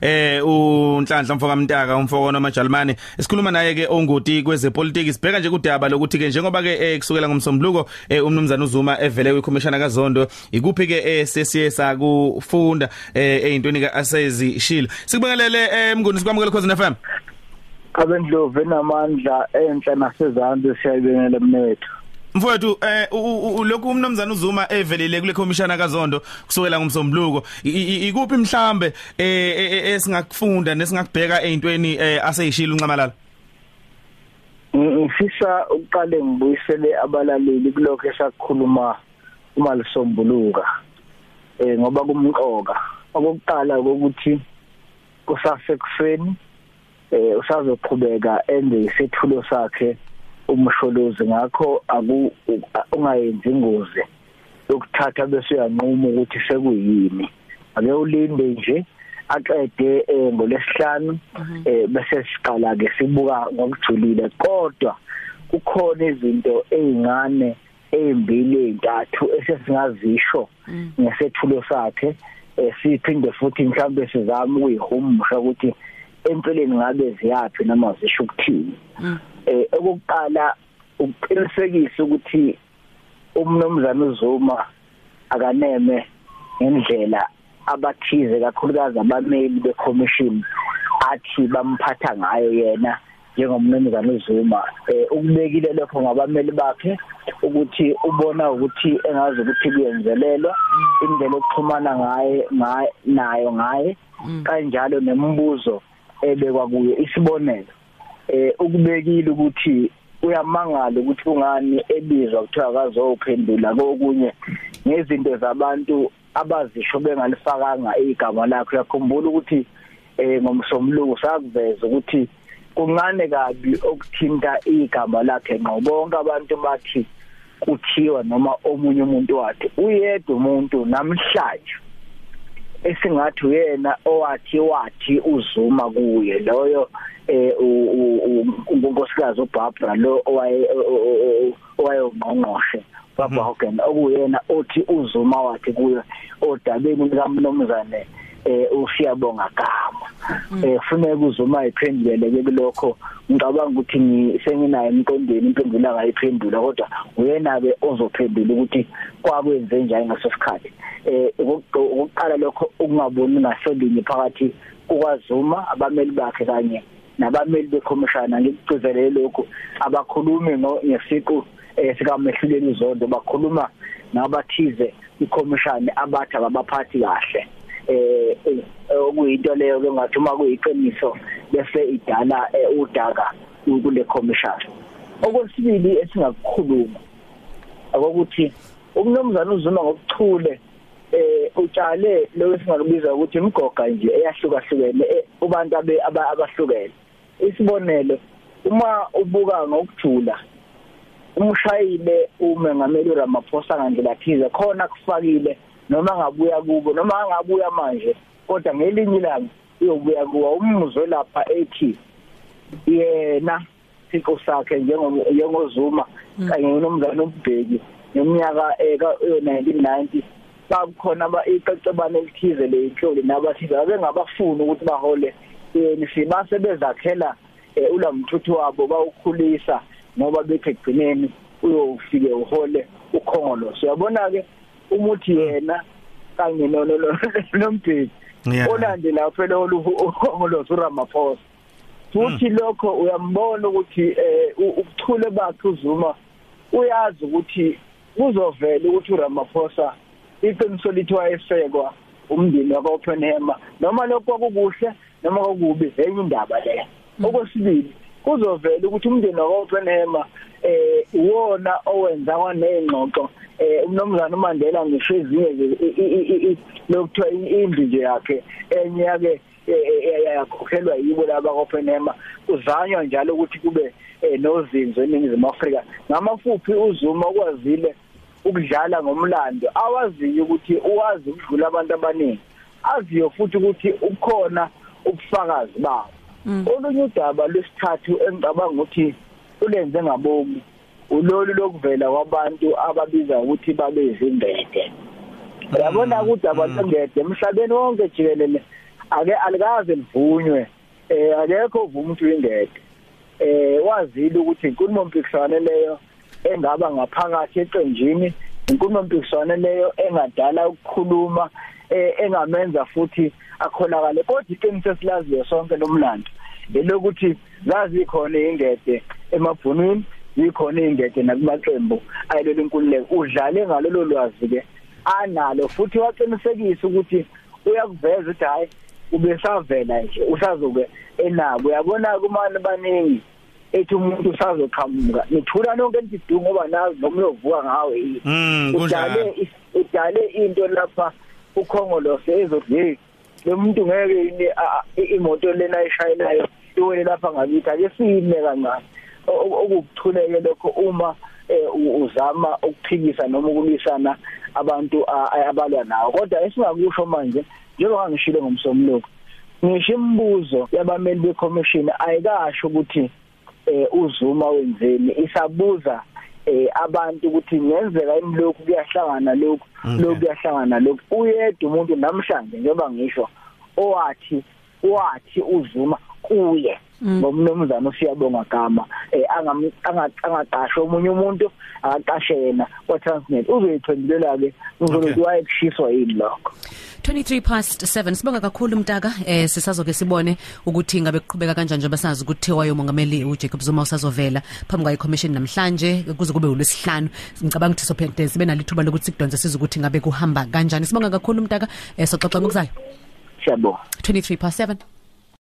eh uNhlanhla mfoka Mtaka umfoko nomajalimane esikhuluma naye ke ongoti kwezepolitiki sibheka nje kudaba lokuthi ke njengoba ke eh, kusukela ngomsombuluko eh, umnumzana uZuma evele kwikhomishana kaZondo ikuphi ke eh, sesiye sakufunda ezintweni ka asezi shila sikubongelele emnguni sikwamukele khona FM abendlovu enamandla enhle nasezantsi siyayibengela mnethu Mfowethu eh lokhu umnomzana uZuma evelile kule commissioner kaZondo kusukela ngomsombuluko ikuphi mhlambe eh esingakufunda nesingakubheka ezintweni aseyishila uncamalala? Ngifisa uqale ngibuyisele abalaleli kulokho esakhuluma uma lisombuluka eh ngoba kumqoka okokuqala ukuthi kusasekuseni eh usazoqhubeka enze isethulo sakhe umsholozi ngakho aku ungayenzi ingozi yokuthatha bese uyanquma ukuthi sekuyini ake ulinde nje aqede eh, ngolesihlanu mhm. eh, bese siqala ke sibuka ngokujulile kodwa kukhona izinto ezingane ezimbili ezintathu esesingazisho mm. ngesethulo sakhe eh, siphinde futhi mhlawumbe sizame ukuyihumusha ukuthi empeleni ngabe ziyapi noma zisho ukuthini. Mm. eh okokuqala uqinisekisa ukuthi umnomzana uZuma akaneme ngendlela abathize kakhulukazi abameli becommission athi bamphatha ngayo yena njengomnumzana uZuma. Eh ukubekile lokho ngabameli bakhe ukuthi ubona ukuthi engazi ukuthi kuyenzelelwa indlela okuxhumana ngaye nayo ngaye. Kanjalo nemibuzo ebekwa kuye isibonelo eh ukubekile ukuthi uyamangala ukuthi kungani ebizwa kuthiwa akazophendula kokunye ngezinto zabantu abazisho bengalifakanga igama lakhe uyakhumbula ukuthi eh ngomsomluko sakuveza ukuthi kuncane kabi okuthinta igama lakhe ngqo? Bonke abantu bathi kuthiwa noma omunye umuntu wathi uyedwa umuntu namhlanje. Esingathi uyena owathi wathi uzuma kuye. Loyo eh unkosikazi uBarbara lo owaye owayongqongqoshe baba Hogan okuyena othi uzuma wathi kuye odabeni likaMnomzane eh usiyabonga gama. Eh kufanele uzuma iphendulele kulokho ngicabanga ukuthi ngisenginayo emqondweni impendulo angayiphendula kodwa uyena ke ozophendula ukuthi kwakwenze njani ngaso sikhathi. Eh ukuqala lokho ukungaboni ngasolinye phakathi kukwazuma abameli bakhe kanye nabameli bekhomishana. Ngikucizelele lokho abakhulumi ngesiqu eh sikamehluleli uzondo bakhuluma nabathize ikhomishani abathi abaphathi kahle. Eh okuyinto leyo ke ngathi uma kuyiqiniso bese idala eh, udaka kule commission okwesibili esingakukhuluma akokuthi umnomzana uzuma ngokuchule eh utshale lo esingakubiza ukuthi imgoga nje eyahlukahlukene ubantu abe abahlukene. Isibonelo uma ubuka ngokujula umshayile umengameli uRamaphosa ngandlela thize khona kufakile noma ngabuya kubo noma angabuya manje kodwa ngelinye ilanga uyobuya kuwa umuzwe lapha ethi yena siqo sakhe njengozuma mm. kanye nomzana umbheki neminyaka eka 1990 bakhona ba icecebane elithize leyinhloli nabathize abengabafuni ukuthi bahole nisibase bezakhela eh, ulamthuthu wabo bawukhulisa ngoba bethi egcineni uyofike uhole ukhongolo siyabona ke umuthi yena kanye no nombheki olandela phela olukhongolo uRamaphosa futhi mm. lokho uyambona ukuthi eh, ukuchule bakhe uzuma uyazi ukuthi kuzovela ukuthi uRamaphosa iqiniso lithi wayesekwa umndeni wakwaOppenheimer noma lokho kwakukuhle noma kwakubi enye indaba leyo. Mm. okwesibili kuzovela ukuthi umndeni wakwaOppenheimer eh uwona owenza kwanezingxoxo eh umnomzana uMandela ngisho ezinye lokuthiwa indlu nje yakhe enye yake yakhokhelwa yibo laba kwaOppenheimer uzanywa njalo ukuthi kube nozinzo eningizimu Afrika. Ngamafuphi uzuma kwazile ukudlala ngomlando awaziyo ukuthi uwazi ukudlula abantu abaningi aziyo futhi ukuthi ukhona ubufakazi bawo olunye udaba lwesithathu engicabanga ukuthi ulenze ngabomu ulolu lokuvela kwabantu ababiza ukuthi babe izimbede yabona ukuthi abantu ngede emhlabeni wonke jikelele ake alikaze livunywe eh akekho uvuma umuntu ingede eh wazile ukuthi inkulumo mpikiswane leyo engaba ngaphakathi eqenjini inkulumo mpikiswane leyo engadala ukukhuluma eh engamenza futhi akholakale. Kodwa iqiniso esilaziyo sonke lomlando elokuthi zazi khona ingede emabhunwini zikhona ingede nakumaqembu ayilelo inkululeko. Udlale ngalolo lwazi ke analo futhi waqinisekisa ukuthi uyakuveza ukuthi hayi ubesavela nje usazoke enabo uyabona kumani baningi ethi umuntu usazoqhamuka. Nithula nonke entidungu ngoba nazi noma uyovuka ngawe yini. Mm udale udale into lapha ukhongolose ezodle lo muntu ngeke yini imoto lena ayishayelayo iwele lapha ngakithi ake sime kancane. Okukuthuleke lokho uma uzama ukuphikisa noma ukulwisana abantu abalwa nawo. Kodwa esingakusho manje njengoba ngishilo ngomsomluko ngisho imibuzo yabameli becommission ayikasho ukuthi eh uzuma wenzeni. Isabuza eh abantu ukuthi ngenzeka imlokhu kuyahlangana lokhu lokhu kuyahlangana lokhu. Uyedwa umuntu namhlanje njengoba ngisho owathi wathi uzuma kuye. Ngomnumzana usiyabonga gama eh angaqashwa omunye umuntu akaqashe yena kwa Transnet uzoyiphendulela ke uzokuthi wayekushiswa yini lokho? 23 past 7 sibonga kakhulu mtaka. Eh sisazoke sibone ukuthi ngabe kuqhubeka kanjani njengoba sazi ukuthi wayo mongameli uJacob Zuma usazovela phambi kwayi commission namhlanje kuze kube ulwesihlanu. Ngicabanga ukuthi sophinde sibe nalithuba lokuthi sikudonse sizokuthi ngabe kuhamba kanjani. Sibonga kakhulu mtaka. Eh soxoxa ngokuzayo siyabonga 23 past 7